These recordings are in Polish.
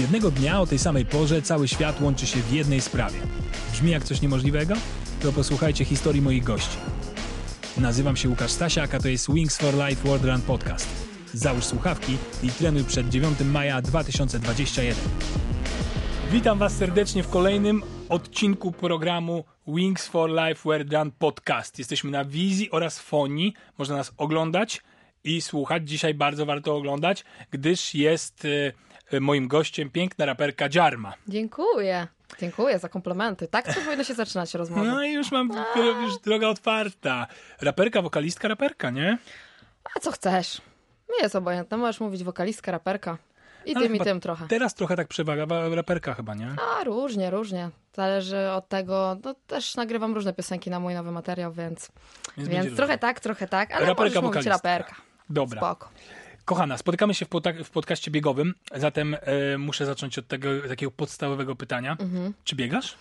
Jednego dnia o tej samej porze cały świat łączy się w jednej sprawie. Brzmi jak coś niemożliwego? To posłuchajcie historii moich gości. Nazywam się Łukasz Stasiak, a to jest Wings for Life World Run Podcast. Załóż słuchawki i trenuj przed 9 maja 2021. Witam Was serdecznie w kolejnym odcinku programu Wings for Life World Run Podcast. Jesteśmy na wizji oraz fonii. Można nas oglądać i słuchać. Dzisiaj bardzo warto oglądać, gdyż jest e, moim gościem piękna raperka Dziarma. Dziękuję. Dziękuję za komplementy. Tak to powinno się zaczynać rozmowa. No i już mam już droga otwarta. Raperka, wokalistka, raperka, nie? A co chcesz? Mi jest obojętne. Możesz mówić wokalistka, raperka. I Ale tym, i tym trochę. Teraz trochę tak przewaga wa- raperka chyba, nie? A, różnie, różnie. Zależy od tego. No, też nagrywam różne piosenki na mój nowy materiał, więc, Więc więc, trochę tak, trochę tak, ale Raperka, możesz mówić raperka. Dobra. Spoko. Kochana, spotykamy się w, pota- w podcaście biegowym, zatem e, muszę zacząć od tego takiego podstawowego pytania. Mhm. Czy biegasz?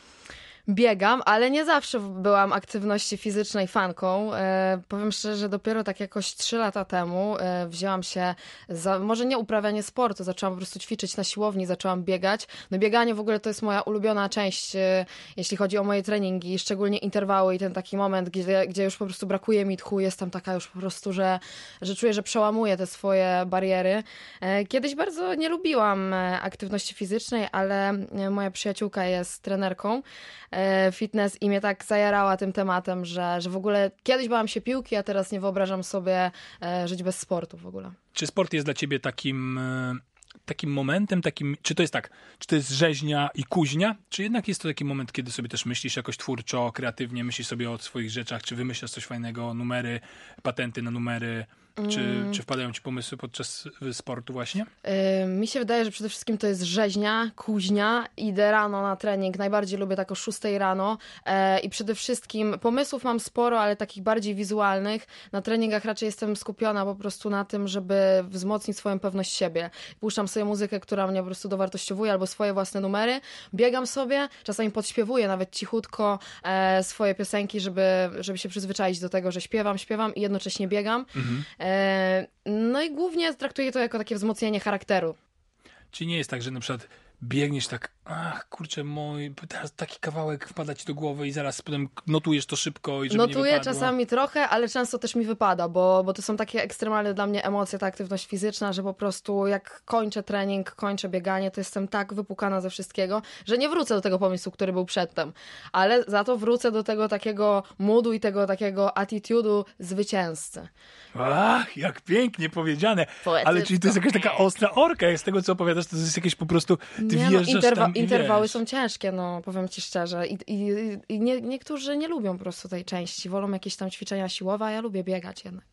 Biegam, ale nie zawsze byłam aktywności fizycznej fanką. E, powiem szczerze, że dopiero tak jakoś 3 lata temu e, wzięłam się za, może nie uprawianie sportu, zaczęłam po prostu ćwiczyć na siłowni, zaczęłam biegać. No bieganie w ogóle to jest moja ulubiona część, e, jeśli chodzi o moje treningi, szczególnie interwały i ten taki moment, gdzie, gdzie już po prostu brakuje mi tchu, jestem taka już po prostu, że, że czuję, że przełamuję te swoje bariery. E, Kiedyś bardzo nie lubiłam e, aktywności fizycznej, ale e, moja przyjaciółka jest trenerką fitness i mnie tak zajarała tym tematem, że, że w ogóle kiedyś bałam się piłki, a teraz nie wyobrażam sobie e, żyć bez sportu w ogóle. Czy sport jest dla ciebie takim, e, takim momentem, takim, czy to jest tak, czy to jest rzeźnia i kuźnia, czy jednak jest to taki moment, kiedy sobie też myślisz jakoś twórczo, kreatywnie, myślisz sobie o swoich rzeczach, czy wymyślasz coś fajnego, numery, patenty na numery, czy, Mm. czy wpadają ci pomysły podczas e, sportu właśnie? E, Mi się wydaje, że przede wszystkim to jest rzeźnia, kuźnia. Idę rano na trening. Najbardziej lubię tak o 6 rano. E, I przede wszystkim pomysłów mam sporo, ale takich bardziej wizualnych. Na treningach raczej jestem skupiona po prostu na tym, żeby wzmocnić swoją pewność siebie. Puszczam sobie muzykę, która mnie po prostu dowartościowuje, albo swoje własne numery. Biegam sobie, czasami podśpiewuję nawet cichutko e, swoje piosenki, żeby, żeby się przyzwyczaić do tego, że śpiewam, śpiewam i jednocześnie biegam. E, no i głównie traktuję to jako takie wzmocnienie charakteru. Czy nie jest tak, że na przykład biegniesz tak, ach kurczę mój, teraz taki kawałek wpada ci do głowy i zaraz potem notujesz to szybko i żeby Notuję czasami trochę, ale często też mi wypada, bo, bo to są takie ekstremalne dla mnie emocje, ta aktywność fizyczna, że po prostu jak kończę trening, kończę bieganie, to jestem tak wypukana ze wszystkiego, że nie wrócę do tego pomysłu, który był przedtem. Ale za to wrócę do tego takiego moodu i tego takiego attitude'u zwycięzcy. Ach, jak pięknie powiedziane. Poetycko. Ale czyli to jest jakaś taka ostra orka, z tego co opowiadasz, to jest jakieś po prostu, ty Nie, no, wjeżdżasz interwa- tam interwały wiesz. są ciężkie, no powiem ci szczerze. I, i, i nie, niektórzy nie lubią po prostu tej części, wolą jakieś tam ćwiczenia siłowe, a ja lubię biegać jednak.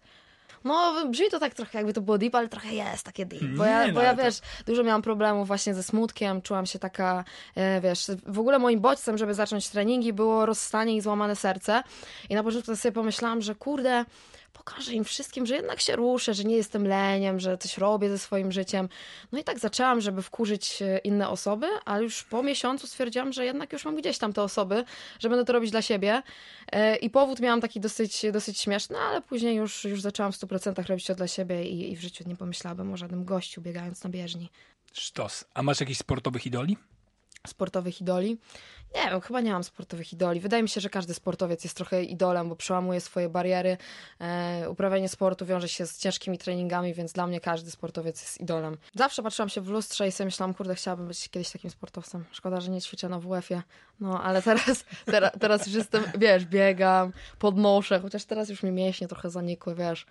No, brzmi to tak trochę jakby to było deep, ale trochę jest takie deep. Bo Nie, ja, no, bo ja ale to- wiesz, dużo miałam problemów właśnie ze smutkiem, czułam się taka, e, wiesz, w ogóle moim bodźcem, żeby zacząć treningi było rozstanie i złamane serce. I na początku sobie pomyślałam, że kurde, pokażę im wszystkim, że jednak się ruszę, że nie jestem leniem, że coś robię ze swoim życiem. No i tak zaczęłam, żeby wkurzyć e, inne osoby, ale już po miesiącu stwierdziłam, że jednak już mam gdzieś tam te osoby, że będę to robić dla siebie. E, I powód miałam taki dosyć, dosyć śmieszny, ale później już, już zaczęłam w 100% robić to dla siebie i, i w życiu nie pomyślałabym o żadnym gościu biegając na bieżni. Sztos. A masz jakichś sportowych idoli? Sportowych idoli? Nie wiem, chyba nie mam sportowych idoli. Wydaje mi się, że każdy sportowiec jest trochę idolem, bo przełamuje swoje bariery. E, uprawianie sportu wiąże się z ciężkimi treningami, więc dla mnie każdy sportowiec jest idolem. Zawsze patrzyłam się w lustrze i sobie myślałam, kurde, chciałabym być kiedyś takim sportowcem. Szkoda, że nie ćwiczę na WF-ie. No, ale teraz, teraz, teraz już jestem, wiesz, biegam, podnoszę, chociaż teraz już mi mięśnie trochę zanikły, wiesz,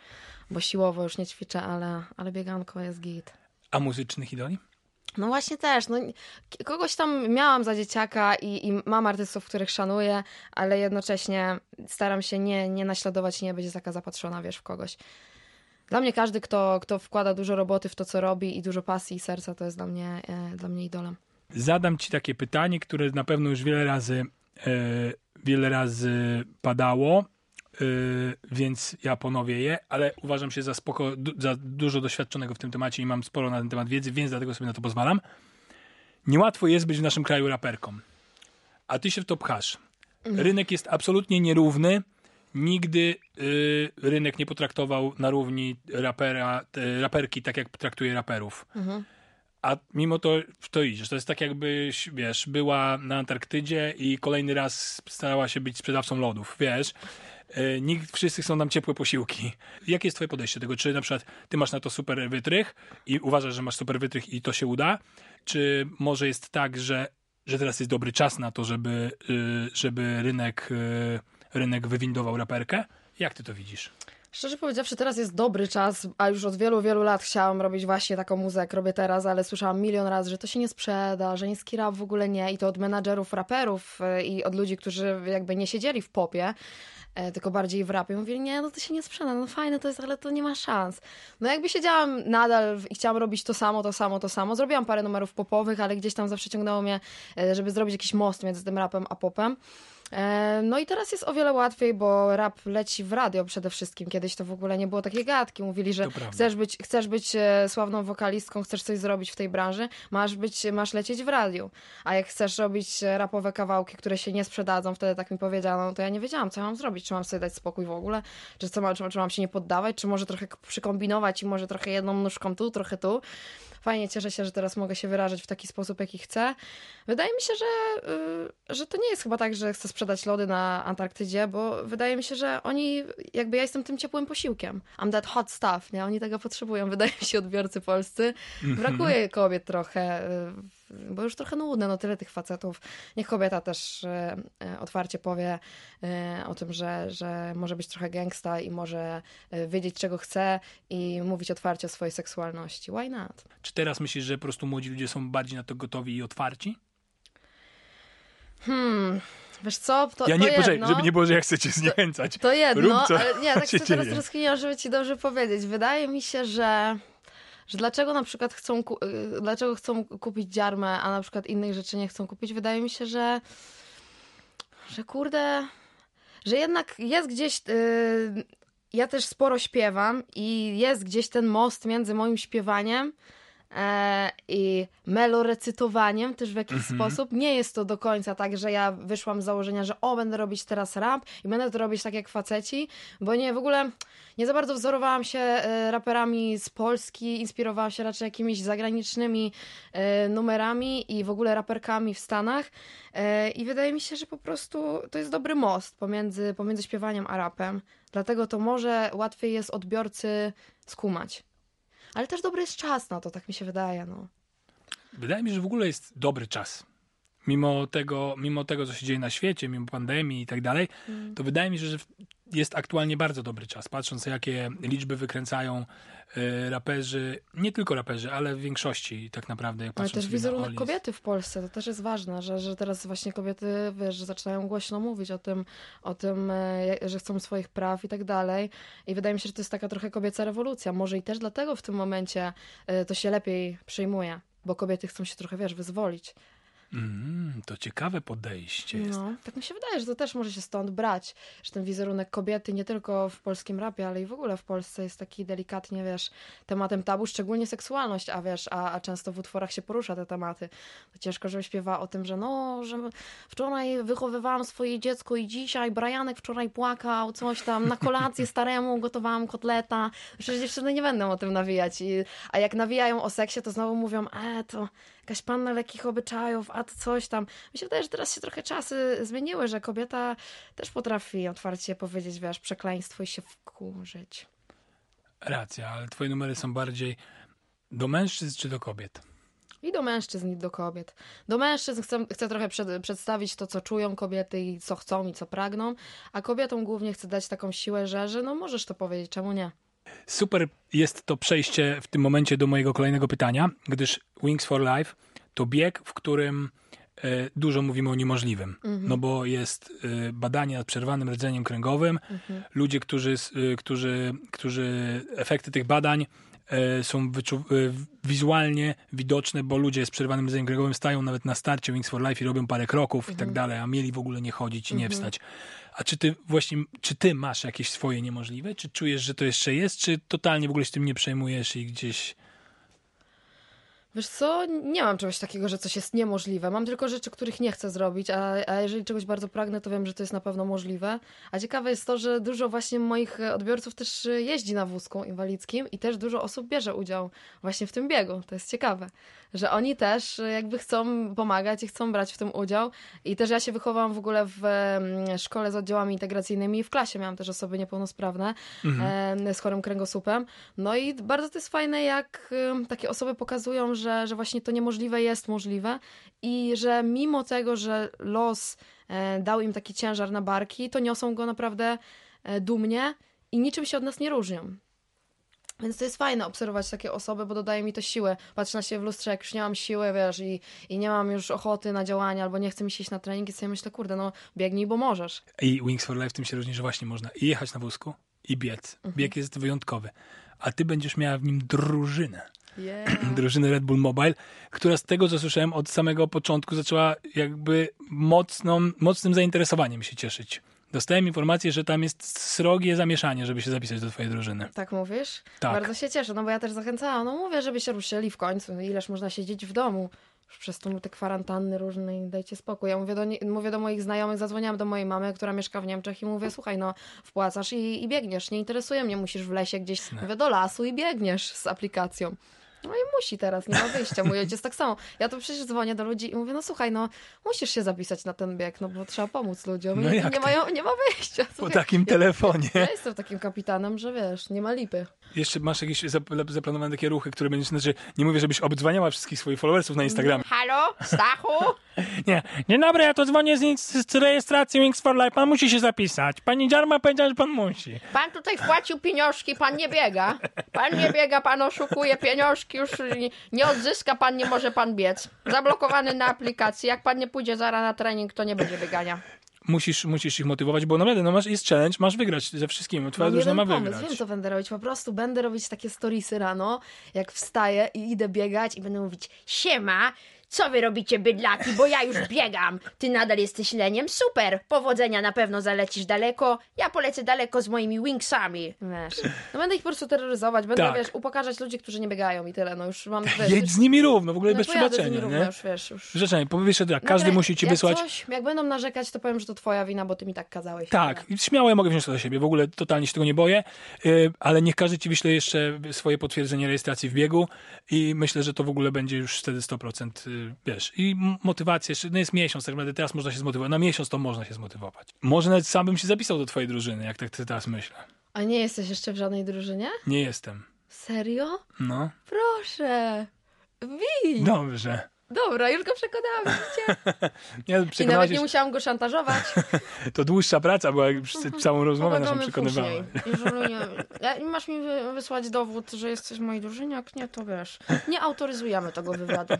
bo siłowo już nie ćwiczę, ale, ale bieganko jest git. A muzycznych idoli? No właśnie też. No, kogoś tam miałam za dzieciaka i, i mam artystów, których szanuję, ale jednocześnie staram się nie, nie naśladować, nie być taka zapatrzona, wiesz, w kogoś. Dla mnie każdy, kto, kto wkłada dużo roboty w to, co robi i dużo pasji i serca, to jest dla mnie, e, dla mnie idolem. Zadam ci takie pytanie, które na pewno już wiele razy, e, wiele razy padało, e, więc ja ponowię je, ale uważam się za, spoko, du, za dużo doświadczonego w tym temacie i mam sporo na ten temat wiedzy, więc dlatego sobie na to pozwalam. Niełatwo jest być w naszym kraju raperką, a ty się w to pchasz. Rynek jest absolutnie nierówny. Nigdy y, rynek nie potraktował na równi rapera, y, raperki tak, jak traktuje raperów. a mimo to w to idziesz. To jest tak jakbyś, wiesz, była na Antarktydzie i kolejny raz starała się być sprzedawcą lodów, wiesz. E, Nikt, wszyscy chcą nam ciepłe posiłki. Jakie jest twoje podejście do tego? Czy na przykład ty masz na to super wytrych i uważasz, że masz super wytrych i to się uda? Czy może jest tak, że, że teraz jest dobry czas na to, żeby, y, żeby rynek, y, rynek wywindował raperkę? Jak ty to widzisz? Szczerze powiedziawszy, teraz jest dobry czas, a już od wielu, wielu lat chciałam robić właśnie taką muzykę, robię teraz, ale słyszałam milion razy, że to się nie sprzeda, że niski rap w ogóle nie i to od menadżerów raperów y, i od ludzi, którzy jakby nie siedzieli w popie, e, tylko bardziej w rapie. Mówili, nie, no to się nie sprzeda, no fajne to jest, ale to nie ma szans. No jakby siedziałam nadal i chciałam robić to samo, to samo, to samo. Zrobiłam parę numerów popowych, ale gdzieś tam zawsze ciągnęło mnie, e, żeby zrobić jakiś most między tym rapem a popem. E, No i teraz jest o wiele łatwiej, bo rap leci w radio przede wszystkim. Kiedyś to w ogóle nie było takiej gadki. Mówili, że chcesz być, chcesz być e, sławną wokalistką, chcesz coś zrobić w tej branży, masz, być, masz lecieć w radiu. A jak chcesz robić e, rapowe kawałki, które się nie sprzedadzą, wtedy tak mi powiedziano, to ja nie wiedziałam, co ja mam zrobić. Czy mam sobie dać spokój w ogóle? Czy, co mam, czy, czy mam się nie poddawać? Czy może trochę przykombinować i może trochę jedną nóżką tu, trochę tu? Fajnie, cieszę się, że teraz mogę się wyrażać w taki sposób, jaki chcę. Wydaje mi się, że, y, że to nie jest chyba tak, że chcę sprzedać lody na Antarktydzie, bo wydaje mi się, że oni, jakby ja jestem tym ciepłym posiłkiem. I'm that hot stuff, nie? Oni tego potrzebują, wydaje mi się, odbiorcy polscy. Brakuje kobiet trochę, y, bo już trochę nudne, no tyle tych facetów. Niech kobieta też y, y, otwarcie powie o tym, że, że może być trochę gangsta i może wiedzieć, czego chce i mówić otwarcie o swojej seksualności. Why not? Czy teraz myślisz, że po prostu młodzi ludzie są bardziej na to gotowi i otwarci? Hmm, wiesz co? To, ja to nie, poczekaj, jedno. żeby nie było, że ja chcę cię zniechęcać. To jedno, Rób, co ale nie, tak się sobie teraz dzieje. rozkminiam, żeby ci dobrze powiedzieć. Wydaje mi się, że, że dlaczego na przykład chcą, y, dlaczego chcą kupić dziarmę, a na przykład innych rzeczy nie chcą kupić. Wydaje mi się, że, że kurde, że jednak jest gdzieś... y, ja też sporo śpiewam i jest gdzieś ten most między moim śpiewaniem i melorecytowaniem też w jakiś sposób. Nie jest to do końca tak, że ja wyszłam z założenia, że o, będę robić teraz rap i będę to robić tak jak faceci, bo nie, w ogóle nie za bardzo wzorowałam się e, raperami z Polski, inspirowałam się raczej jakimiś zagranicznymi e, numerami i w ogóle raperkami w Stanach e, i wydaje mi się, że po prostu to jest dobry most pomiędzy, pomiędzy śpiewaniem a rapem, dlatego to może łatwiej jest odbiorcy skumać. Ale też dobry jest czas na to, tak mi się wydaje. No. Wydaje mi się, że w ogóle jest dobry czas. Mimo tego, mimo tego, co się dzieje na świecie, mimo pandemii i tak dalej, Mm. to wydaje mi się, że jest aktualnie bardzo dobry czas. Patrząc, jakie liczby wykręcają e, raperzy, nie tylko raperzy, ale w większości tak naprawdę. Jak Ale też wizerunek kobiety w Polsce, to też jest ważne, że, że teraz właśnie kobiety, wiesz, że zaczynają głośno mówić o tym, o tym, jak- że chcą swoich praw i tak dalej. I wydaje mi się, że to jest taka trochę kobieca rewolucja. Może i też dlatego w tym momencie e, to się lepiej przyjmuje, bo kobiety chcą się trochę, wiesz, wyzwolić. Mm, to ciekawe podejście jest. No, tak mi się wydaje, że to też może się stąd brać, że ten wizerunek kobiety nie tylko w polskim rapie, ale i w ogóle w Polsce jest taki delikatnie, wiesz, tematem tabu, szczególnie seksualność, a wiesz, a, a często w utworach się porusza te tematy. To ciężko, żeby śpiewa o tym, że no, że wczoraj wychowywałam swoje dziecko i dzisiaj Brianek wczoraj płakał, coś tam, na kolację staremu gotowałam kotleta. Przecież dziewczyny nie będą o tym nawijać. I, a jak nawijają o seksie, to znowu mówią, e, to jakaś panna lekkich obyczajów, a to coś tam. Mi się wydaje, że teraz się trochę czasy zmieniły, że kobieta też potrafi otwarcie powiedzieć, wiesz, przekleństwo i się wkurzyć. Racja, ale twoje numery są bardziej do mężczyzn czy do kobiet? I do mężczyzn, i do kobiet. Do mężczyzn chcę, chcę trochę przed, przedstawić to, co czują kobiety i co chcą i co pragną, a kobietom głównie chcę dać taką siłę, że, że no możesz to powiedzieć, czemu nie? Super jest to przejście w tym momencie do mojego kolejnego pytania, gdyż Wings for Life to bieg, w którym e, dużo mówimy o niemożliwym. No bo jest e, badanie nad przerwanym rdzeniem kręgowym. Ludzie, którzy, e, którzy, którzy efekty tych badań są wyczu- e, wizualnie widoczne, bo ludzie z przerwanym rdzeniem kręgowym stają nawet na starcie Wings for Life i robią parę kroków i tak dalej, a mieli w ogóle nie chodzić i nie wstać. A czy ty właśnie, czy ty masz jakieś swoje niemożliwe? Czy czujesz, że to jeszcze jest? Czy totalnie w ogóle się tym nie przejmujesz i gdzieś... Wiesz co, nie mam czegoś takiego, że coś jest niemożliwe. Mam tylko rzeczy, których nie chcę zrobić, a, a jeżeli czegoś bardzo pragnę, to wiem, że to jest na pewno możliwe. A ciekawe jest to, że dużo właśnie moich odbiorców też jeździ na wózku inwalidzkim i też dużo osób bierze udział właśnie w tym biegu. To jest ciekawe, że oni też jakby chcą pomagać i chcą brać w tym udział. I też ja się wychowałam w ogóle w mm, szkole z oddziałami integracyjnymi i w klasie miałam też osoby niepełnosprawne e, z chorym kręgosłupem. No i bardzo to jest fajne, jak takie osoby pokazują, że, że właśnie to niemożliwe jest możliwe i że mimo tego, że los e, dał im taki ciężar na barki, to niosą go naprawdę e, dumnie i niczym się od nas nie różnią. Więc to jest fajne obserwować takie osoby, bo dodaje mi to siłę. Patrzę na siebie w lustrze, jak już nie mam siły, wiesz, i, i nie mam już ochoty na działanie, albo nie chcę mi się iść na trening i sobie myślę, kurde, no biegnij, bo możesz. I Wings for Life tym się różni, że właśnie można i jechać na wózku, i biec. Mhm. Bieg jest wyjątkowy. A ty będziesz miała w nim drużynę. Yeah. drużyny Red Bull Mobile, która z tego, co słyszałem od samego początku, zaczęła jakby mocną, mocnym zainteresowaniem się cieszyć. Dostałem informację, że tam jest srogie zamieszanie, żeby się zapisać do twojej drużyny. Tak mówisz? Tak. Bardzo się cieszę, no bo ja też zachęcałam. No mówię, żeby się ruszyli w końcu. Ileż można siedzieć w domu? Już przez tą te kwarantanny różne i dajcie spokój. Ja mówię do, nie- mówię do moich znajomych, zadzwoniłam do mojej mamy, która mieszka w Niemczech i mówię, słuchaj, no wpłacasz i, i biegniesz. Nie interesuje mnie, musisz w lesie gdzieś, mówię, do lasu i biegniesz z aplikacją. No i musi teraz, nie ma wyjścia. Mój ojciec tak samo. Ja to przecież dzwonię do ludzi i mówię, no słuchaj, no musisz się zapisać na ten bieg, no bo trzeba pomóc ludziom. No nie, to? mają, nie ma wyjścia. Po Słuchaj, takim telefonie. ja jestem takim kapitanem, że wiesz, nie ma lipy. Jeszcze masz jakieś zap- zaplanowane takie ruchy, które będziesz, znaczy nie mówię, żebyś obdzwaniała wszystkich swoich followersów na Instagramie. Halo, Stachu? Nie, dzień dobry, ja to dzwonię z, z rejestracji Wings for Life, pan musi się zapisać. Pani Dziarma powiedziała, że pan musi. Pan tutaj wpłacił pieniążki, pan nie biega. Pan nie biega, pan oszukuje pieniążki, już nie, nie odzyska pan, nie może pan biec. Zablokowany na aplikacji. Jak pan nie pójdzie zaraz na trening, to nie będzie biegania. Musisz, musisz ich motywować, bo naprawdę, no masz, jest challenge, masz wygrać ze wszystkim, twoja Mam drużyna ma pomysł, wygrać. wiem co będę robić. Po prostu będę robić takie storiesy rano, jak wstaję i idę biegać i będę mówić Siema, co wy robicie bydlaki, bo ja już biegam. Ty nadal jesteś leniem? Super, powodzenia, na pewno zalecisz daleko. Ja polecę daleko z moimi wingsami. Wiesz, no będę ich po prostu terroryzować, będę, Tak. wiesz, upokarzać ludzi, którzy nie biegają i tyle, no już mam, wiesz, Jedź z nimi równo, w ogóle no bez pojadę z nimi przebaczenia, równo, nie? już, wiesz, już. Rzeczenie, powiedz jeszcze tak, każdy Nagle, musi ci jak wysłać... Coś, jak będą narzekać, to powiem, że to twoja wina, bo ty mi tak kazałeś. Tak, i śmiało ja mogę wziąć to do siebie, w ogóle totalnie się tego nie boję, yy, ale niech każdy ci wyśle jeszcze swoje potwierdzenie rejestracji w biegu i myślę, że to w ogóle będzie już wtedy 100%, yy, wiesz, i motywacja, jeszcze, no jest miesiąc, tak naprawdę teraz można się zmotywować, na miesiąc to można się zmotywować. Może nawet sam bym się zapisał do twojej drużyny, jak tak teraz myślę. A nie jesteś jeszcze w żadnej drużynie? Nie jestem. Serio? No, Proszę. Bij. dobrze. Dobra, już go przekonałam, widzicie? Ja I nawet nie musiałam go szantażować. to dłuższa praca była, jak przez całą rozmowę naszą przekonywała. nie, ja- masz mi wy- wysłać dowód, że jesteś mojej drużynie, jak nie, to wiesz. Nie autoryzujemy tego wywiadu.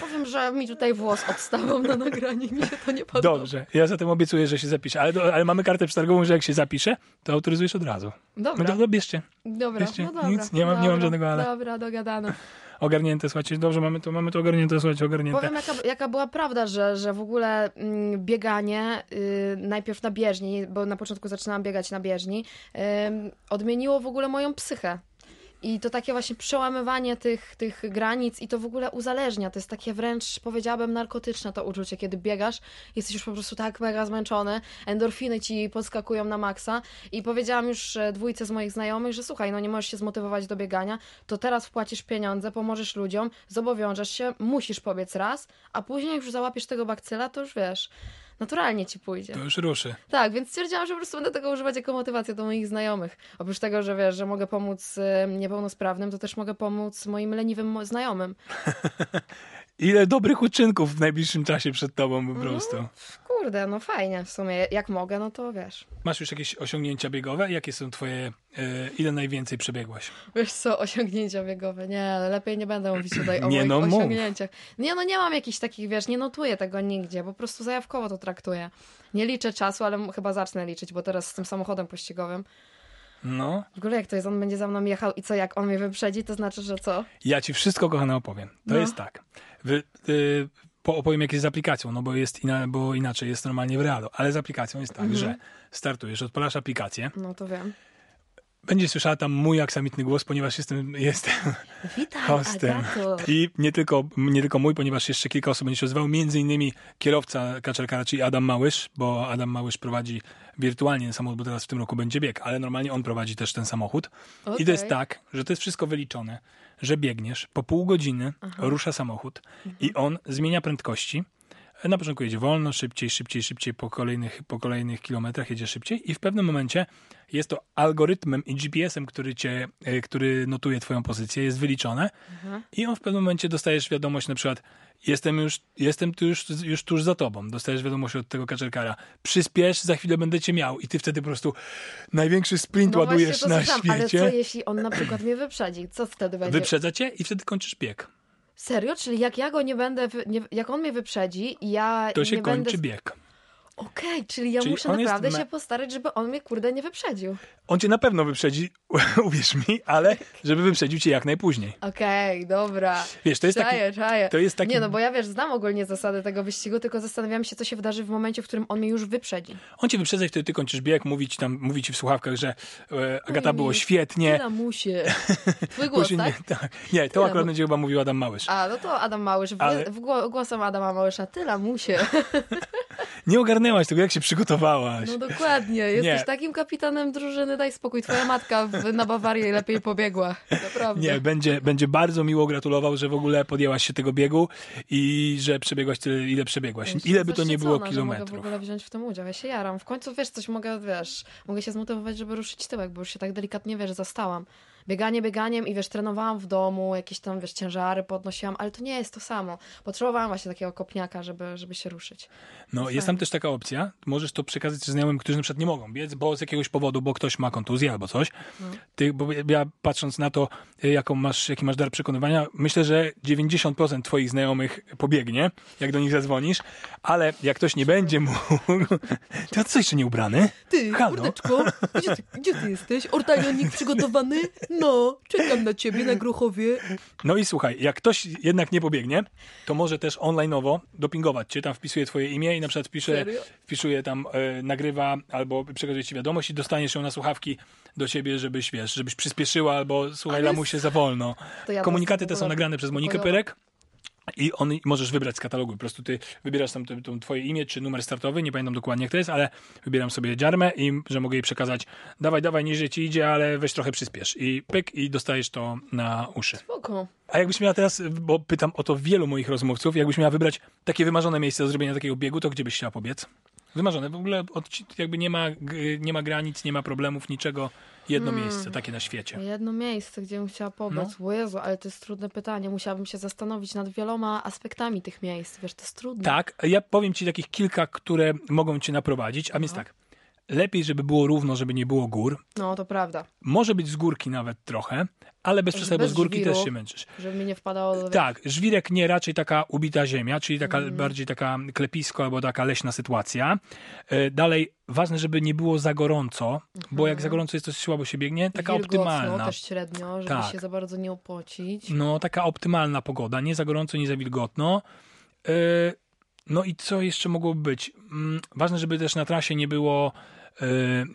Powiem, że mi tutaj włos odstawał na nagranie mi się to nie podoba. Dobrze, ja zatem obiecuję, że się zapiszę, ale, ale mamy kartę przetargową, że jak się zapisze, to autoryzujesz od razu. Dobra, No to bierzcie. dobra, jeszcze no dobra. nic, nie mam- nie mam dobra, żadnego ale. Dobra, dogadano. Ogarnięte, słuchajcie, dobrze, mamy to, mamy to ogarnięte, słuchajcie, ogarnięte. Powiem, jaka, jaka była prawda, że, że w ogóle mm, bieganie y, najpierw na bieżni, bo na początku zaczynałam biegać na bieżni, ym, odmieniło w ogóle moją psychę. I to takie właśnie przełamywanie tych, tych granic i to w ogóle uzależnia. To jest takie wręcz, powiedziałabym, narkotyczne to uczucie, kiedy biegasz, jesteś już po prostu tak mega zmęczony, endorfiny ci podskakują na maksa i powiedziałam już e, dwójce z moich znajomych, że słuchaj, no nie możesz się zmotywować do biegania, to teraz wpłacisz pieniądze, pomożesz ludziom, zobowiążesz się, musisz pobiec raz, a później jak już załapiesz tego bakcyla, to już wiesz, naturalnie ci pójdzie. To już ruszy. Tak, więc stwierdziłam, że po prostu będę tego używać jako motywację do moich znajomych. Oprócz tego, że wiesz, że mogę pomóc e, niepełnosprawnym, to też mogę pomóc moim leniwym znajomym. Ile dobrych uczynków w najbliższym czasie przed tobą Mhm. po prostu. Kurde, no fajnie w sumie. Jak mogę, no to wiesz. Masz już jakieś osiągnięcia biegowe? Jakie są twoje, e, ile najwięcej przebiegłaś? Wiesz co, osiągnięcia biegowe. Nie, lepiej nie będę mówić tutaj o Nie, moich no mów. osiągnięciach. Nie, no nie mam jakichś takich, wiesz, nie notuję tego nigdzie, po prostu zajawkowo to traktuję. Nie liczę czasu, ale chyba zacznę liczyć, bo teraz z tym samochodem pościgowym. No, W ogóle jak to jest, on będzie za mną jechał i co, jak on mnie wyprzedzi, to znaczy, że co? ja ci wszystko, kochana, opowiem. To No. jest tak. Wy, y, opowiem, jak jest z aplikacją, no bo, jest ina, bo inaczej jest normalnie w realu. Ale z aplikacją jest tak, Mhm. że startujesz, odpalasz aplikację, No to wiem. Będzie słyszała tam mój aksamitny głos, ponieważ jestem, jestem Witaj, hostem. Agato. I nie tylko, nie tylko mój, ponieważ jeszcze kilka osób będzie się odzywało, między innymi kierowca Kaczerkara, czyli Adam Małysz, bo Adam Małysz prowadzi wirtualnie ten samochód, bo teraz w tym roku będzie bieg, ale normalnie on prowadzi też ten samochód. I to jest tak, że to jest wszystko wyliczone, że biegniesz, po pół godziny rusza samochód i on zmienia prędkości. Na początku jedzie wolno, szybciej, szybciej, szybciej, po kolejnych, po kolejnych kilometrach jedzie szybciej i w pewnym momencie jest to algorytmem i GPS-em, który cię, e, który notuje twoją pozycję, jest wyliczone i on w pewnym momencie dostajesz wiadomość na przykład jestem już, jestem tu już, już tuż za tobą. Dostajesz wiadomość od tego kaczerkara. Przyspiesz, za chwilę będę cię miał. I ty wtedy po prostu największy sprint No ładujesz na słyszałam, ale co świecie. jeśli on na przykład mnie wyprzedzi? Co wtedy będzie? Wyprzedza cię i wtedy kończysz bieg. Serio? Czyli jak ja go nie będę, nie... jak on mnie wyprzedzi ja To się nie kończy będę... bieg. Okej, czyli ja Czyli muszę jest naprawdę się postarać, żeby on mnie kurde nie wyprzedził. On cię na pewno wyprzedzi, uwierz mi, ale żeby wyprzedził cię jak najpóźniej. Okej, dobra. Wiesz, to jest taki... Czaję, czaję. To jest taki... Nie, no bo ja wiesz, znam ogólnie zasady tego wyścigu, tylko zastanawiam się, co się wydarzy w momencie, w którym on mnie już wyprzedzi. On cię wyprzedza i wtedy ty kończysz bieg, mówi ci tam, mówi ci w słuchawkach, że e, Agata Oj, było świetnie. lamusie. Twój głos, Musi- tak? nie, tak. Nie, to Tyle, akurat będzie chyba mówił Adam Małysz. A, no to Adam Małysz. Ale- w gło- głosem Adama Małysza. Ty lamusie. Nie ogarnęłaś tego, jak się przygotowałaś. No dokładnie. Jesteś Nie. takim kapitanem drużyny, daj spokój. Twoja matka w, na Bawarię lepiej pobiegła. Naprawdę. Nie, będzie, będzie bardzo miło gratulował, że w ogóle podjęłaś się tego biegu i że przebiegłaś tyle, ile przebiegłaś. Jestem Ile by to nie było zaszczycona, że Mogę w kilometrów. ogóle wziąć w tym udział. Ja się jaram. W końcu, wiesz, coś mogę, wiesz, mogę się zmotywować, żeby ruszyć tyłek, bo już się tak delikatnie, wiesz, zastałam. Bieganie bieganiem i wiesz, trenowałam w domu, jakieś tam, wiesz, ciężary podnosiłam, ale to nie jest to samo. Potrzebowałam właśnie takiego kopniaka, żeby, żeby się ruszyć. No, jest tam też taka opcja. Możesz to przekazać znajomym, którzy na przykład nie mogą biec, bo z jakiegoś powodu, bo ktoś ma kontuzję albo coś. No. Ty, bo ja patrząc na to, y, jaką masz, jaki masz dar przekonywania, myślę, że 90% twoich znajomych pobiegnie, jak do nich zadzwonisz, ale jak ktoś nie będzie mógł, to co jeszcze nie ubrany? Ty, Halo? Mordeczko, gdzie ty, gdzie ty jesteś? Ortalionik przygotowany? No, czekam na ciebie na Gruchowie. No i słuchaj, jak ktoś jednak nie pobiegnie, to może też online'owo dopingować cię, tam wpisuje twoje imię i na przykład wpisze, wpisuje tam, e, nagrywa albo przekazuje ci wiadomość i dostaniesz ją na słuchawki do ciebie, żebyś, wiesz, żebyś przyspieszyła albo słuchaj, Ale lamusie za wolno. Ja Komunikaty te są nagrane przez Monikę. Pyrek. I on możesz wybrać z katalogu. Po prostu ty wybierasz tam to, to twoje imię czy numer startowy, nie pamiętam dokładnie jak to jest, ale wybieram sobie dziarmę i że mogę jej przekazać dawaj, dawaj, niżej ci idzie, ale weź trochę przyspiesz. I pyk i dostajesz to na uszy. Spoko. A jakbyś miała teraz, bo pytam o to wielu moich rozmówców, jakbyś miała wybrać takie wymarzone miejsce do zrobienia takiego biegu, to gdzie byś chciała pobiec? Wymarzone. W ogóle odci- jakby nie ma, nie ma granic, nie ma problemów, niczego. Jedno Hmm. miejsce takie na świecie. Jedno miejsce, gdzie bym chciała pobiec. O Jezu, ale to jest trudne pytanie. Musiałabym się zastanowić nad wieloma aspektami tych miejsc. Wiesz, to jest trudne. Tak, ja powiem ci takich kilka, które mogą cię naprowadzić, a więc tak. Lepiej, żeby było równo, żeby nie było gór. No, to prawda. Może być z górki nawet trochę, ale bez przesady, bo z górki żwiru. też się męczysz. Żeby mi nie wpadało do... Tak, żwirek nie, raczej taka ubita ziemia, czyli taka Mhm. bardziej taka klepisko albo taka leśna sytuacja. E, Dalej, ważne, żeby nie było za gorąco, bo jak za gorąco jest, to słabo się biegnie. Taka Mhm. Wilgotno optymalna. też średnio, żeby Tak. się za bardzo nie opocić. No, taka optymalna pogoda, nie za gorąco, nie za wilgotno. E, No i co jeszcze mogłoby być? Mm, Ważne, żeby też na trasie nie było,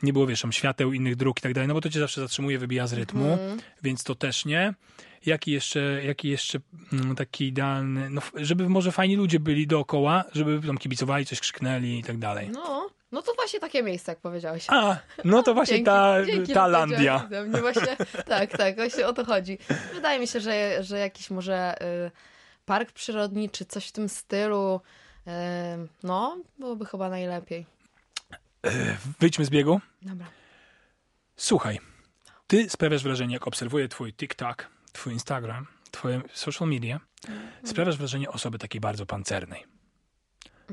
nie było, wiesz, tam świateł, innych dróg i tak dalej, no bo to cię zawsze zatrzymuje, wybija z rytmu, Mhm. więc to też nie. Jaki jeszcze, jaki jeszcze mm, taki idealny, no żeby może fajni ludzie byli dookoła, żeby tam kibicowali, coś krzyknęli i tak dalej. No, no to właśnie takie miejsce, jak powiedziałeś. A, no to właśnie Dzięki- ta, dzięki, ta Landia. Mnie właśnie, tak, tak, właśnie o to chodzi. Wydaje mi się, że, że jakiś może y, park przyrodni, czy coś w tym stylu, y, no, byłoby chyba najlepiej. Wyjdźmy z biegu. Dobra. Słuchaj, ty sprawiasz wrażenie, jak obserwuję twój TikTok, twój Instagram, twoje social media, sprawiasz wrażenie osoby takiej bardzo pancernej.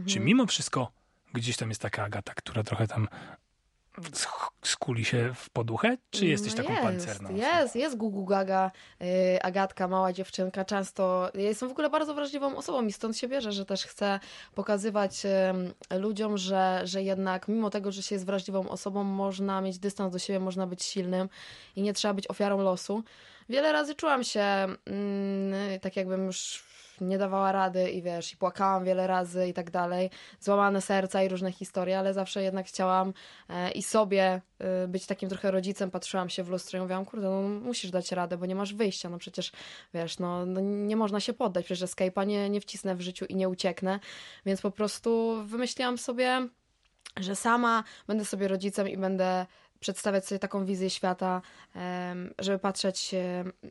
Czy mimo wszystko gdzieś tam jest taka Agata, która trochę tam skuli się w poduchę, czy jesteś No taką jest, pancerną? Jest, jest Gugu Gaga, y, Agatka, mała dziewczynka, często, ja jestem w ogóle bardzo wrażliwą osobą i stąd się bierze, że też chcę pokazywać y, ludziom, że, że jednak mimo tego, że się jest wrażliwą osobą, można mieć dystans do siebie, można być silnym i nie trzeba być ofiarą losu. Wiele razy czułam się strony, tak jakbym już nie dawała rady i wiesz, i płakałam wiele razy i tak dalej, złamane serca i różne historie, ale zawsze jednak chciałam e, i sobie e, być takim trochę rodzicem, patrzyłam się w lustro i mówiłam, kurde, no musisz dać radę, bo nie masz wyjścia, no przecież, wiesz, no, no nie można się poddać, przecież Escape'a nie, nie wcisnę w życiu i nie ucieknę, więc po prostu wymyśliłam sobie, że sama będę sobie rodzicem i będę przedstawiać sobie taką wizję świata, żeby patrzeć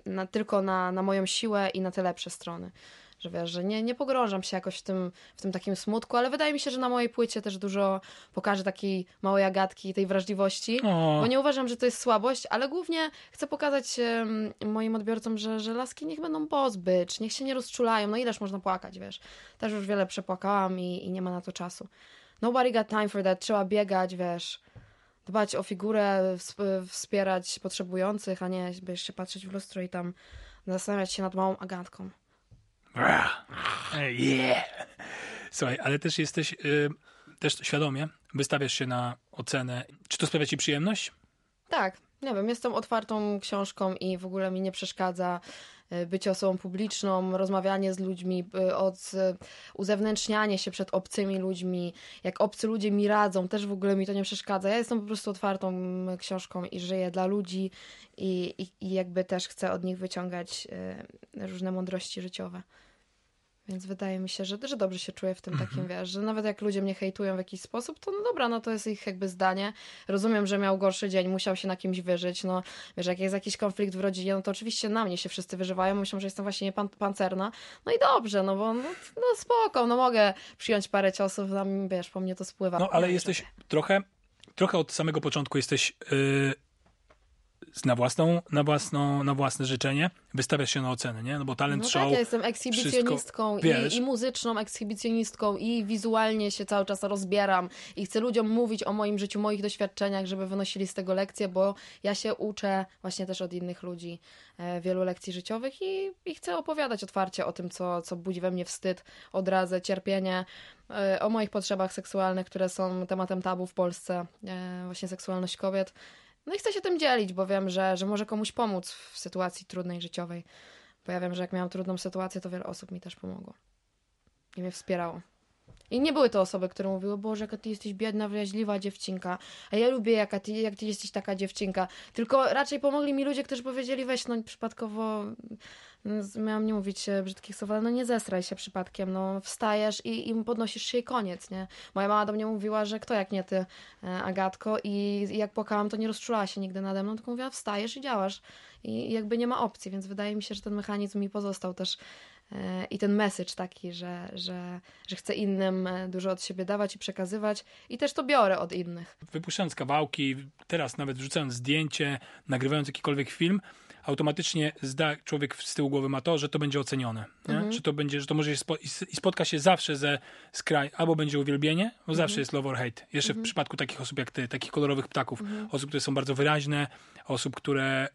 na, tylko na, na moją siłę i na te lepsze strony. Że wiesz, że nie, nie pogrążam się jakoś w tym, w tym takim smutku, ale wydaje mi się, że na mojej płycie też dużo pokażę takiej małej agatki, tej wrażliwości. O, Bo nie uważam, że to jest słabość, ale głównie chcę pokazać moim odbiorcom, że, że laski niech będą bozbycz, niech się nie rozczulają. No ileż można płakać, wiesz. Też już wiele przepłakałam i, i nie ma na to czasu. Nobody got time for that. Trzeba biegać, wiesz, dbać o figurę, ws- wspierać potrzebujących, a nie się patrzeć w lustro i tam zastanawiać się nad małą agatką. Yeah. Słuchaj, ale też jesteś, y, też świadomie wystawiasz się na ocenę. Czy to sprawia ci przyjemność? Tak, nie wiem, jestem otwartą książką i w ogóle mi nie przeszkadza bycie osobą publiczną, rozmawianie z ludźmi, y, od, y, uzewnętrznianie się przed obcymi ludźmi. Jak obcy ludzie mi radzą, też w ogóle mi to nie przeszkadza. Ja jestem po prostu otwartą książką i żyję dla ludzi i, i, i jakby też chcę od nich wyciągać różne mądrości życiowe. Więc wydaje mi się, że, że dobrze się czuję w tym takim, wiesz, że nawet jak ludzie mnie hejtują w jakiś sposób, to no dobra, no to jest ich jakby zdanie. Rozumiem, że miał gorszy dzień, musiał się na kimś wyżyć, no wiesz, jak jest jakiś konflikt w rodzinie, no to oczywiście na mnie się wszyscy wyżywają, myślą, że jestem właśnie nie pan, pancerna. No i dobrze, no bo no, no spoko, no mogę przyjąć parę ciosów, tam wiesz, po mnie to spływa. No, ale jesteś trochę, trochę od samego początku jesteś y, na, własną, na, własną, na własne życzenie, wystawiasz się na ocenę, nie? No bo talent No show... tak, ja jestem ekshibicjonistką i, i muzyczną ekshibicjonistką i wizualnie się cały czas rozbieram i chcę ludziom mówić o moim życiu, moich doświadczeniach, żeby wynosili z tego lekcje, bo ja się uczę właśnie też od innych ludzi e, wielu lekcji życiowych i, i chcę opowiadać otwarcie o tym, co, co budzi we mnie wstyd, odrazę, cierpienie, e, o moich potrzebach seksualnych, które są tematem tabu w Polsce, e, właśnie seksualność kobiet. No i chcę się tym dzielić, bo wiem, że, że może komuś pomóc w sytuacji trudnej życiowej. Bo ja wiem, że jak miałam trudną sytuację, to wiele osób mi też pomogło. I mnie wspierało. I nie były to osoby, które mówiły, Boże, jaka ty jesteś biedna, wraźliwa dziewczynka, a ja lubię, jaka ty, jak ty jesteś taka dziewczynka. Tylko raczej pomogli mi ludzie, którzy powiedzieli, weź, no przypadkowo, miałam nie mówić e, brzydkich słów, ale no nie zesraj się przypadkiem, no wstajesz i, i podnosisz się i koniec, nie? Moja mama do mnie mówiła, że kto jak nie ty, e, Agatko, i, i jak płakałam, to nie rozczulała się nigdy nade mną, tylko mówiła, wstajesz i działasz. I, jakby nie ma opcji, więc wydaje mi się, że ten mechanizm mi pozostał też e, i ten message taki, że, że, że chcę innym dużo od siebie dawać i przekazywać i też to biorę od innych. wypuszczając kawałki, teraz nawet wrzucając zdjęcie, nagrywając jakikolwiek film, automatycznie zda, człowiek z tyłu głowy ma to, że to będzie ocenione. Mhm. Że to będzie, że to może się spo, i spotka się zawsze ze skraj, albo będzie uwielbienie, bo Mhm. zawsze jest love or hate. Jeszcze w przypadku takich osób jak ty, takich kolorowych ptaków, Mhm. osób, które są bardzo wyraźne, osób, które,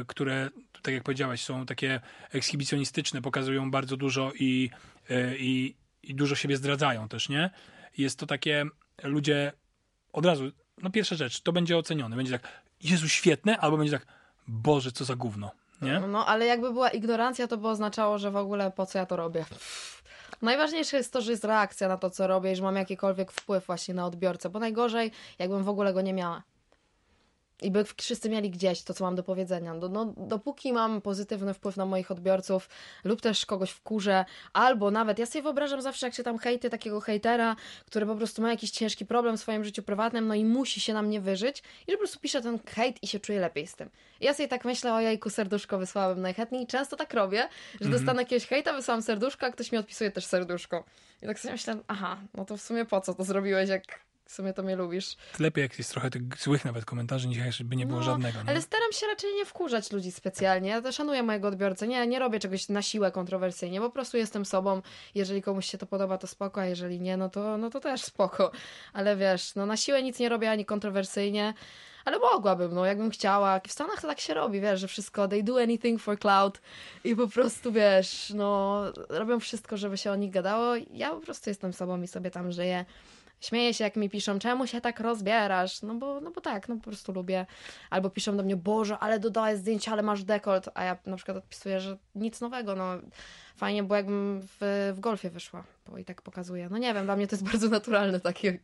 e, które tak jak powiedziałeś, są takie ekshibicjonistyczne, pokazują bardzo dużo i, e, i, i dużo siebie zdradzają też, nie? Jest to takie, ludzie od razu, no pierwsza rzecz, to będzie ocenione. Będzie tak, Jezu, świetne, albo będzie tak, Boże, co za gówno, nie? No, ale jakby była ignorancja, to by oznaczało, że w ogóle po co ja to robię. Najważniejsze jest to, że jest reakcja na to, co robię i że mam jakikolwiek wpływ właśnie na odbiorcę, bo najgorzej, jakbym w ogóle go nie miała. I by wszyscy mieli gdzieś to, co mam do powiedzenia. No, no, dopóki mam pozytywny wpływ na moich odbiorców lub też kogoś wkurzę, albo nawet, ja sobie wyobrażam zawsze, jak się tam hejty takiego hejtera, który po prostu ma jakiś ciężki problem w swoim życiu prywatnym, no i musi się na mnie wyżyć i że po prostu pisze ten hejt i się czuje lepiej z tym. I ja sobie tak myślę, o jajku, serduszko wysłałabym najchętniej i często tak robię, że dostanę jakiegoś hejta, wysłałam serduszko, a ktoś mi odpisuje też serduszko. I tak sobie myślę, aha, no to w sumie po co to zrobiłeś, jak w sumie to mnie lubisz. Lepiej jak jest trochę tych złych nawet komentarzy, niż żeby nie było No, żadnego. Ale staram się raczej nie wkurzać ludzi specjalnie. Ja też szanuję mojego odbiorcę. Nie, nie robię czegoś na siłę kontrowersyjnie. Po prostu jestem sobą. Jeżeli komuś się to podoba, to spoko, a jeżeli nie, no to, no to też spoko. Ale wiesz, no na siłę nic nie robię ani kontrowersyjnie. Ale mogłabym, no jakbym chciała. W Stanach to tak się robi, wiesz, że wszystko, they do anything for cloud i po prostu, wiesz, no robią wszystko, żeby się o nich gadało. Ja po prostu jestem sobą i sobie tam żyję. Śmieję się, jak mi piszą, czemu się tak rozbierasz? No bo, no bo tak, no po prostu lubię. Albo piszą do mnie, Boże, ale dodałeś zdjęcia, ale masz dekolt. A ja na przykład odpisuję, że nic nowego, no fajnie, bo jakbym w, w golfie wyszła, bo i tak pokazuję. No nie wiem, dla mnie to jest bardzo naturalne takie,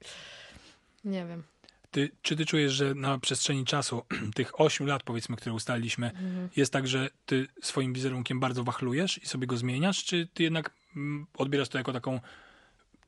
nie wiem. Ty, czy ty czujesz, że na przestrzeni czasu, tych 8 lat powiedzmy, które ustaliliśmy, jest tak, że ty swoim wizerunkiem bardzo wachlujesz i sobie go zmieniasz, czy ty jednak mm, odbierasz to jako taką,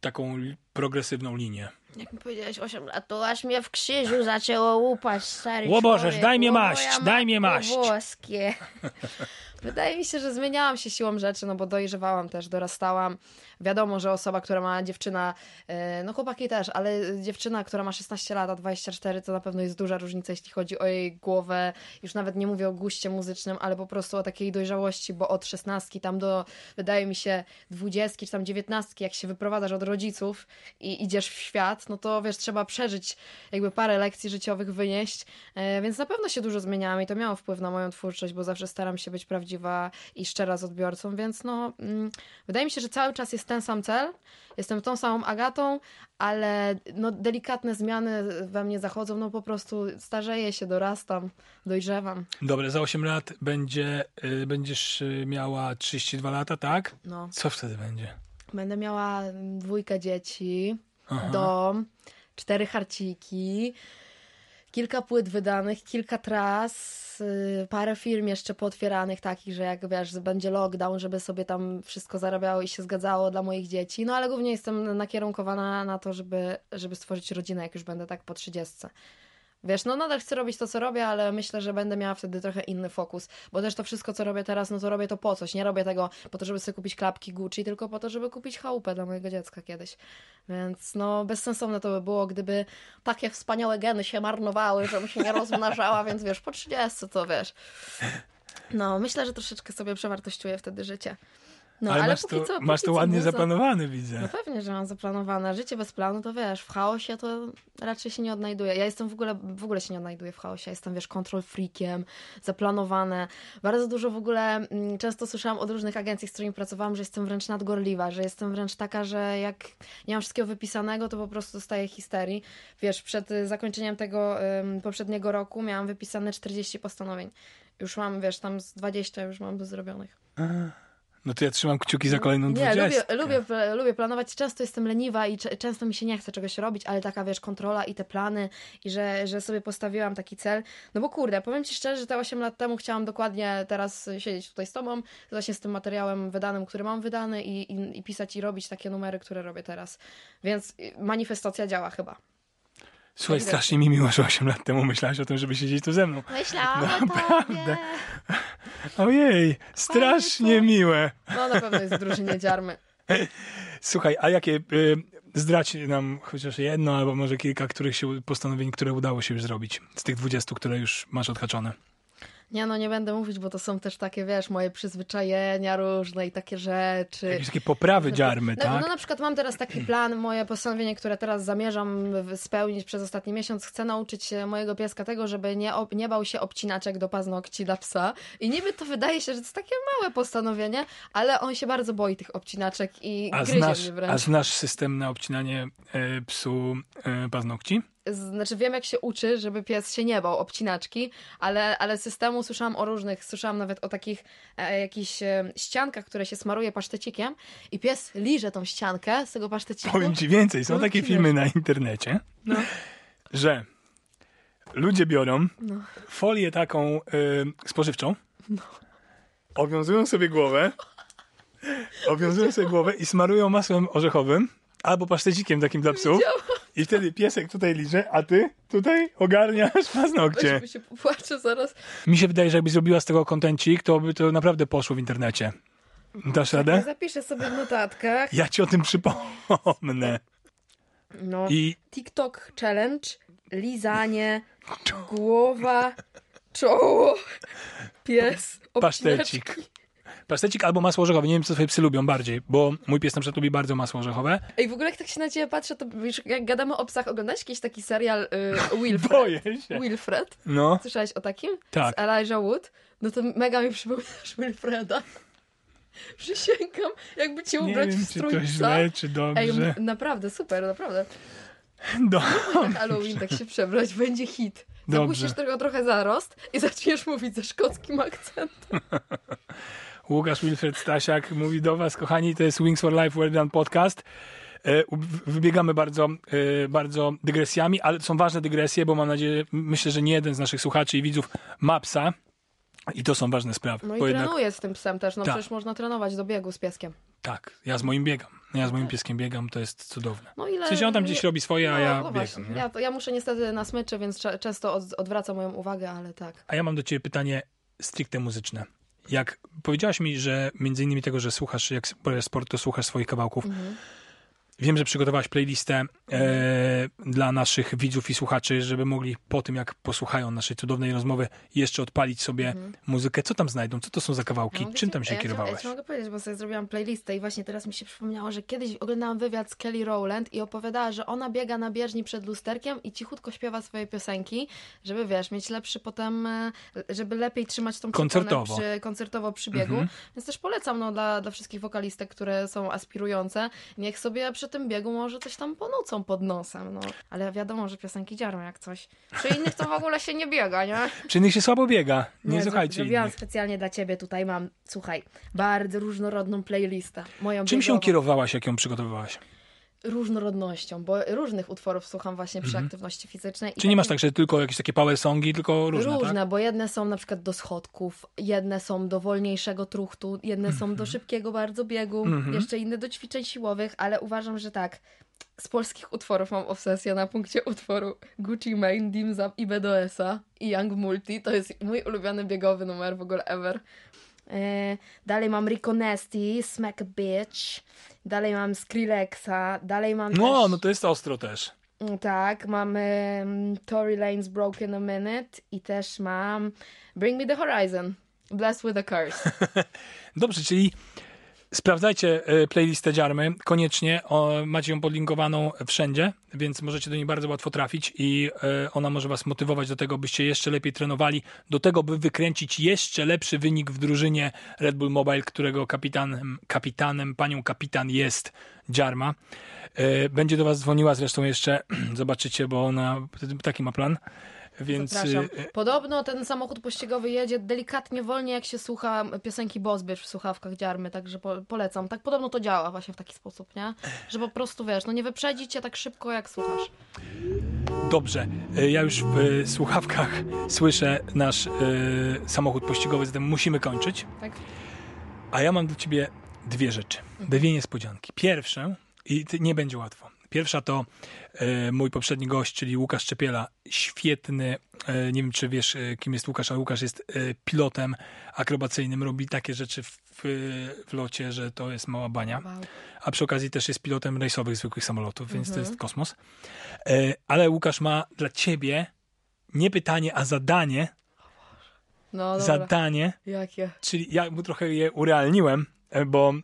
taką progresywną linię? Jak mi powiedziałeś 8 lat, To aż mnie w krzyżu zaczęło łupać, stary Ło Bożeż, człowiek. daj mnie maść, daj mnie maść. Włoskie. Wydaje mi się, że zmieniałam się siłą rzeczy, no bo dojrzewałam też, dorastałam. Wiadomo, że osoba, która ma dziewczyna, e, no chłopaki też, ale dziewczyna, która ma 16 lat, a 24, to na pewno jest duża różnica, jeśli chodzi o jej głowę. Już nawet nie mówię o guście muzycznym, ale po prostu o takiej dojrzałości, bo od 16 tam do, wydaje mi się, 20 czy tam 19, jak się wyprowadzasz od rodziców i idziesz w świat, no to wiesz, trzeba przeżyć jakby parę lekcji życiowych wynieść, e, więc na pewno się dużo zmieniałam i to miało wpływ na moją twórczość, bo zawsze staram się być prawdziwa i szczera z odbiorcą, więc no, mm, wydaje mi się, że cały czas jest ten sam cel, jestem tą samą Agatą, ale no, delikatne zmiany we mnie zachodzą, no po prostu starzeję się, dorastam, dojrzewam. Dobra, za 8 lat będzie, y, będziesz y, miała 32 lata, tak? No. Co wtedy będzie? Będę miała dwójkę dzieci, Aha. dom, cztery harciki, kilka płyt wydanych, kilka tras, parę firm jeszcze pootwieranych takich, że jak wiesz, będzie lockdown, żeby sobie tam wszystko zarabiało i się zgadzało dla moich dzieci. No ale głównie jestem nakierunkowana na to, żeby, żeby stworzyć rodzinę, jak już będę tak po trzydziestce. Wiesz, no nadal chcę robić to, co robię, ale myślę, że będę miała wtedy trochę inny fokus, bo też to wszystko, co robię teraz, no to robię to po coś. Nie robię tego po to, żeby sobie kupić klapki Gucci, tylko po to, żeby kupić chałupę dla mojego dziecka kiedyś. Więc no, bezsensowne to by było, gdyby takie wspaniałe geny się marnowały, żebym się nie rozmnażała, więc wiesz, po 30 to wiesz. No, myślę, że troszeczkę sobie przewartościuję wtedy życie. No, ale, ale, masz, to, co, masz to ładnie muza- zaplanowane, no widzę. pewnie, że mam zaplanowane. Życie bez planu, to wiesz, w chaosie to raczej się nie odnajduję. Ja jestem w ogóle, w ogóle się nie odnajduję w chaosie. Jestem, wiesz, control freakiem, zaplanowane. Bardzo dużo w ogóle, mm, często słyszałam od różnych agencji, z którymi pracowałam, że jestem wręcz nadgorliwa, że jestem wręcz taka, że jak nie mam wszystkiego wypisanego, to po prostu dostaję histerii. Wiesz, przed y, zakończeniem tego ym, poprzedniego roku miałam wypisane 40 postanowień. Już mam, wiesz, tam z 20 już mam do zrobionych. No to ja trzymam kciuki za kolejną Nie, 20. lubię, lubię, lubię planować. Często jestem leniwa i często mi się nie chce czegoś robić, ale taka, wiesz, kontrola i te plany i że, że sobie postawiłam taki cel. No bo kurde, powiem Ci szczerze, że te 8 lat temu chciałam dokładnie teraz siedzieć tutaj z Tobą, właśnie z tym materiałem wydanym, który mam wydany i, i, i pisać i robić takie numery, które robię teraz. Więc y, manifestacja działa chyba. Słuchaj, strasznie mi miło, że 8 lat temu myślałaś o tym, żeby siedzieć tu ze mną. Myślałam Naprawdę. Ojej, strasznie miłe. No na pewno jest w drużynie dziarmy. Słuchaj, a jakie, y, zdradź nam chociaż jedno albo może kilka których się, postanowień, które udało się już zrobić z tych 20, które już masz odhaczone. Nie no, nie będę mówić, bo to są też takie, wiesz, moje przyzwyczajenia różne i takie rzeczy. Jakieś takie poprawy dziarmy, no, tak? no na przykład mam teraz taki plan, moje postanowienie, które teraz zamierzam spełnić przez ostatni miesiąc. Chcę nauczyć mojego pieska tego, żeby nie, nie bał się obcinaczek do paznokci dla psa. I niby to wydaje się, że to jest takie małe postanowienie, ale on się bardzo boi tych obcinaczek i A gryzie znasz, mnie a wręcz. znasz system na obcinanie e, psu e, paznokci? Znaczy wiem, jak się uczy, żeby pies się nie bał obcinaczki, ale, ale systemu słyszałam o różnych, słyszałam nawet o takich e, jakichś e, ściankach, które się smaruje pasztecikiem i pies liże tą ściankę z tego paszteciku. Powiem ci więcej, są No, takie filmy na internecie, No. że ludzie biorą No. folię taką y, spożywczą, owiązują sobie głowę, owiązują sobie głowę i smarują masłem orzechowym albo pasztecikiem takim dla psów i wtedy piesek tutaj liże, a ty tutaj ogarniasz paznokcie. Weź, bo się popłaczę zaraz. Mi się wydaje, że jakbyś zrobiła z tego kontencik, to by to naprawdę poszło w internecie. Dasz Ja radę? zapiszę sobie w notatkach. Ja ci o tym przypomnę. No. I TikTok challenge, lizanie, głowa, czoło, pies, Pasztecik. Pasztecik albo masło orzechowe. Nie wiem, co twoje psy lubią bardziej, bo mój pies na przykład lubi bardzo masło orzechowe. Ej, w ogóle jak tak się na ciebie patrzę, to wiesz, jak gadamy o psach, oglądałeś jakiś taki serial y, Wilfred? Boję się. Wilfred? No, Słyszałeś o takim? Tak. Z Elijah Wood? No to mega mi przypominasz Wilfreda. Przysięgam, jakby cię ubrać wiem, w czy strój to psa. źle, czy Ej, dobrze. m- naprawdę, super, naprawdę. Do... Na Halloween tak się przebrać, będzie hit. Dobrze. Zapuścisz tego trochę zarost i zaczniesz mówić ze szkockim akcentem. Łukasz Wilfred Stasiak mówi do was, kochani, to jest Wings for Life Well Done Podcast. E, Wybiegamy bardzo, e, bardzo dygresjami, ale to są ważne dygresje, bo mam nadzieję, myślę, że nie jeden z naszych słuchaczy i widzów ma psa i to są ważne sprawy. No i jednak, trenuję z tym psem też, no Tak. przecież można trenować do biegu z pieskiem. tak, ja z moim biegam. Ja z moim pieskiem biegam, to jest cudowne. No ile... W sensie on tam gdzieś robi swoje, a ja no biegam. właśnie. nie? Ja, ja muszę niestety na smyczy, więc często od, odwraca moją uwagę, ale tak. A ja mam do ciebie pytanie stricte muzyczne. Jak powiedziałaś mi, że między innymi tego, że słuchasz, jak sport, to słuchasz swoich kawałków. Mhm. Wiem, że przygotowałaś playlistę e, dla naszych widzów i słuchaczy, żeby mogli po tym, jak posłuchają naszej cudownej rozmowy, jeszcze odpalić sobie muzykę. Co tam znajdą? Co to są za kawałki? Mhm. Mogę Czym tam się ja kierowałeś? Ja ci mogę powiedzieć, bo sobie zrobiłam playlistę i właśnie teraz mi się przypomniało, że kiedyś oglądałam wywiad z Kelly Rowland i opowiadała, że ona biega na bieżni przed lusterkiem i cichutko śpiewa swoje piosenki, żeby wiesz, mieć lepszy potem, e, żeby lepiej trzymać tą Koncertowo. Przy, koncertowo przy biegu. Mhm. Więc też polecam no, dla, dla wszystkich wokalistek, które są aspirujące. Niech sobie przy tym biegu może coś tam ponucą pod nosem. No. Ale wiadomo, że piosenki dziarmy jak coś. Przy innych to w ogóle się nie biega, nie? Czy innych się słabo biega? Nie, zro- słuchajcie Zrobiłam innych. specjalnie dla ciebie, tutaj mam, słuchaj, bardzo różnorodną playlistę. Moją Czym się biegową. kierowałaś, jak ją przygotowywałaś? Różnorodnością, bo różnych utworów słucham właśnie przy aktywności fizycznej. i Mhm. Czy nie masz tak, że tylko jakieś takie power songi, tylko różne, Różne, tak? bo jedne są na przykład do schodków, jedne są do wolniejszego truchtu, jedne są Mhm. do szybkiego bardzo biegu, jeszcze inne do ćwiczeń siłowych, ale uważam, że tak, z polskich utworów mam obsesję na punkcie utworu Gucci Mane, Dim Zap i BDS-a i Young Multi. To jest mój ulubiony biegowy numer w ogóle ever. E, dalej mam Rico Nasty, Smack a Bitch. Dalej mam Skrillexa. Dalej mam No, też... no to jest ostro też. Mm, Tak, mamy mm, Tory Lane's Broken a Minute i też mam Bring Me the Horizon. Blessed with a Curse. Dobrze, czyli sprawdzajcie e, playlistę Dziarmy, koniecznie. O, macie ją podlinkowaną wszędzie, więc możecie do niej bardzo łatwo trafić i e, ona może was motywować do tego, byście jeszcze lepiej trenowali, do tego, by wykręcić jeszcze lepszy wynik w drużynie Red Bull Mobile, którego kapitanem, kapitanem panią kapitan jest Dziarma. E, Będzie do was dzwoniła zresztą jeszcze, zobaczycie, bo ona taki ma plan. Więc Zapraszam. e, Podobno ten samochód pościgowy jedzie delikatnie wolniej, jak się słucha piosenki Bozbierz w słuchawkach dziarmy, także po, polecam. Tak podobno to działa właśnie w taki sposób, nie? Że po prostu wiesz, no nie wyprzedzić cię tak szybko, jak słuchasz. Dobrze, e, ja już w słuchawkach słyszę nasz samochód pościgowy, zatem musimy kończyć. Tak? A ja mam do ciebie dwie rzeczy. Dwie niespodzianki. Pierwsze, i nie będzie łatwo. Pierwsza to e, mój poprzedni gość, czyli Łukasz Czepiela. Świetny, e, nie wiem czy wiesz e, kim jest Łukasz, ale Łukasz jest pilotem akrobacyjnym, robi takie rzeczy w, w locie, że to jest mała bania. A przy okazji też jest pilotem rejsowych zwykłych samolotów, więc to jest kosmos. Ale Łukasz ma dla ciebie nie pytanie, a zadanie, No zadanie, Jakie? czyli ja mu trochę je urealniłem, bo,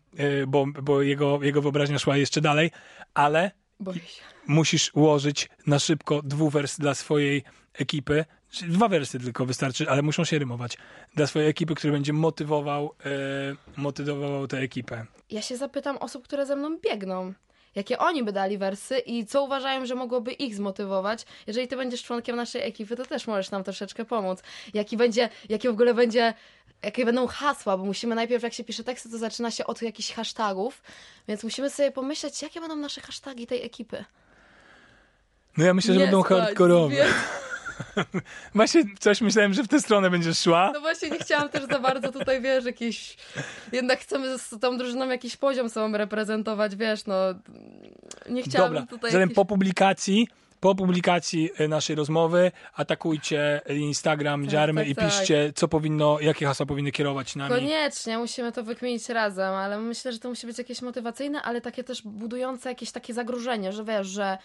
bo, bo jego, jego wyobraźnia szła jeszcze dalej, ale Boję się. musisz ułożyć na szybko dwuwers dla swojej ekipy, dwa wersy tylko wystarczy, ale muszą się rymować, dla swojej ekipy, który będzie motywował, e, motywował tę ekipę. Ja się zapytam osób, które ze mną biegną. Jakie oni by dali wersy i co uważają, że mogłoby ich zmotywować. Jeżeli ty będziesz członkiem naszej ekipy, to też możesz nam troszeczkę pomóc. Jaki będzie, jakie w ogóle będzie, jakie będą hasła, bo musimy najpierw, jak się pisze teksty, to zaczyna się od jakichś hashtagów, więc musimy sobie pomyśleć, jakie będą nasze hashtagi tej ekipy. No ja myślę, że Nie będą spać, hardkorowe. wie- Właśnie coś myślałem, że w tę stronę będziesz szła. No właśnie nie chciałam też za bardzo tutaj, wiesz, jakiś... Jednak chcemy z tą drużyną jakiś poziom sobą reprezentować, wiesz, no... Nie chciałam Dobra, tutaj... zatem jakiś- po publikacji, po publikacji e, naszej rozmowy atakujcie Instagram Tak, Dziarmy tak, i tak. piszcie, co powinno, jakie hasła powinny kierować nami. Koniecznie, musimy to wykminić razem, ale myślę, że to musi być jakieś motywacyjne, ale takie też budujące jakieś takie zagrożenie, że wiesz, że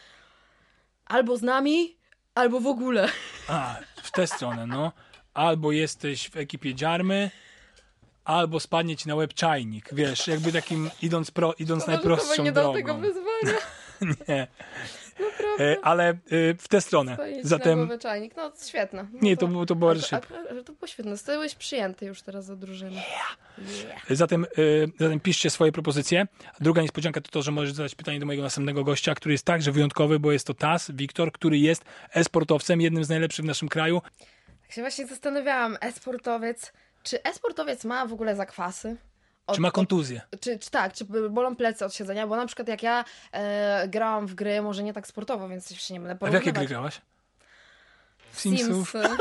albo z nami, albo w ogóle. A, w tę stronę, no. Albo jesteś w ekipie Dziarmy, albo spadnie ci na łeb czajnik, wiesz, jakby takim idąc, pro, idąc najprostszą nie dał drogą. tego wyzwania. Nie. E, ale e, w tę stronę. Zatem... Zatem czajnik, no świetne. No nie, to było, to było bardzo szybko. to było świetne. Zostałeś przyjęty już teraz do drużyny. Yeah. Zatem, y, zatem piszcie swoje propozycje. Druga niespodzianka to to, że możesz zadać pytanie do mojego następnego gościa, który jest także wyjątkowy, bo jest to Tas, Wiktor, który jest e-sportowcem, jednym z najlepszych w naszym kraju. Tak się właśnie zastanawiałam, e-sportowiec, czy e-sportowiec ma w ogóle zakwasy? Od- Czy ma od- kontuzję? Czy, czy tak, czy bolą plecy od siedzenia? Bo na przykład jak ja e, grałam w gry, może nie tak sportowo, więc się nie będę A w porównywać. jakie gry grałaś? W Simsów? Simsy.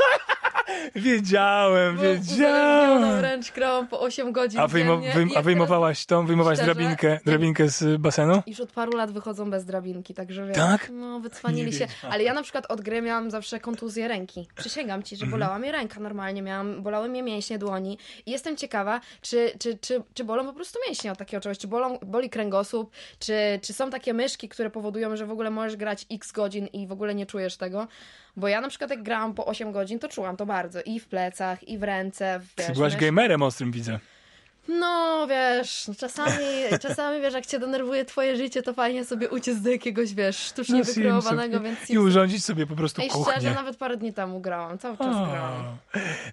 Wiedziałem, wiedziałem. wręcz grałam po 8 godzin A, wyjmo, wyjm, a wyjmowałaś tą, wyjmowałaś Szczerze? drabinkę, drabinkę z basenu? Już od paru lat wychodzą bez drabinki, także wiesz, Tak? no wycwanili się. Ale ja na przykład od gry miałam zawsze kontuzję ręki. Przysięgam ci, że Mhm. bolała mnie ręka normalnie, miałam, bolały mnie mięśnie dłoni i jestem ciekawa, czy, czy, czy, czy bolą po prostu mięśnie od takiego czegoś, czy bolą, boli kręgosłup, czy, czy są takie myszki, które powodują, że w ogóle możesz grać x godzin i w ogóle nie czujesz tego. Bo ja na przykład jak grałam po 8 godzin, to czułam to bardzo. I w plecach, i w ręce. W, Ty wiesz, byłaś mysz- gamerem ostrym, widzę. No wiesz, czasami, czasami wiesz, jak cię denerwuje twoje życie, to fajnie sobie uciec do jakiegoś, wiesz, sztucznie No, wykreowanego, Simsów. więc I urządzić sobie po prostu Ej, szczerze, kuchnię. nawet parę dni temu grałam, cały czas O. grałam.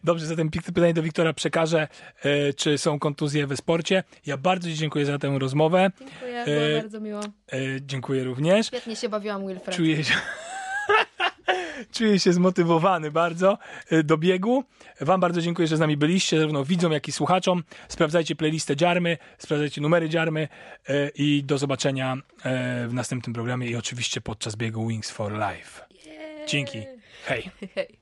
Dobrze, zatem pytanie do Wiktora przekażę, e, czy są kontuzje we sporcie. Ja bardzo Ci dziękuję za tę rozmowę. Dziękuję, było E, bardzo miło. E, dziękuję również. Świetnie się bawiłam, Wilfred. Czuję się, czuję się zmotywowany bardzo e, do biegu. Wam bardzo dziękuję, że z nami byliście, zarówno widzom, jak i słuchaczom. Sprawdzajcie playlistę Dziarmy, sprawdzajcie numery Dziarmy e, i do zobaczenia e, w następnym programie i oczywiście podczas biegu Wings for Life. Dzięki. Hej. Hej.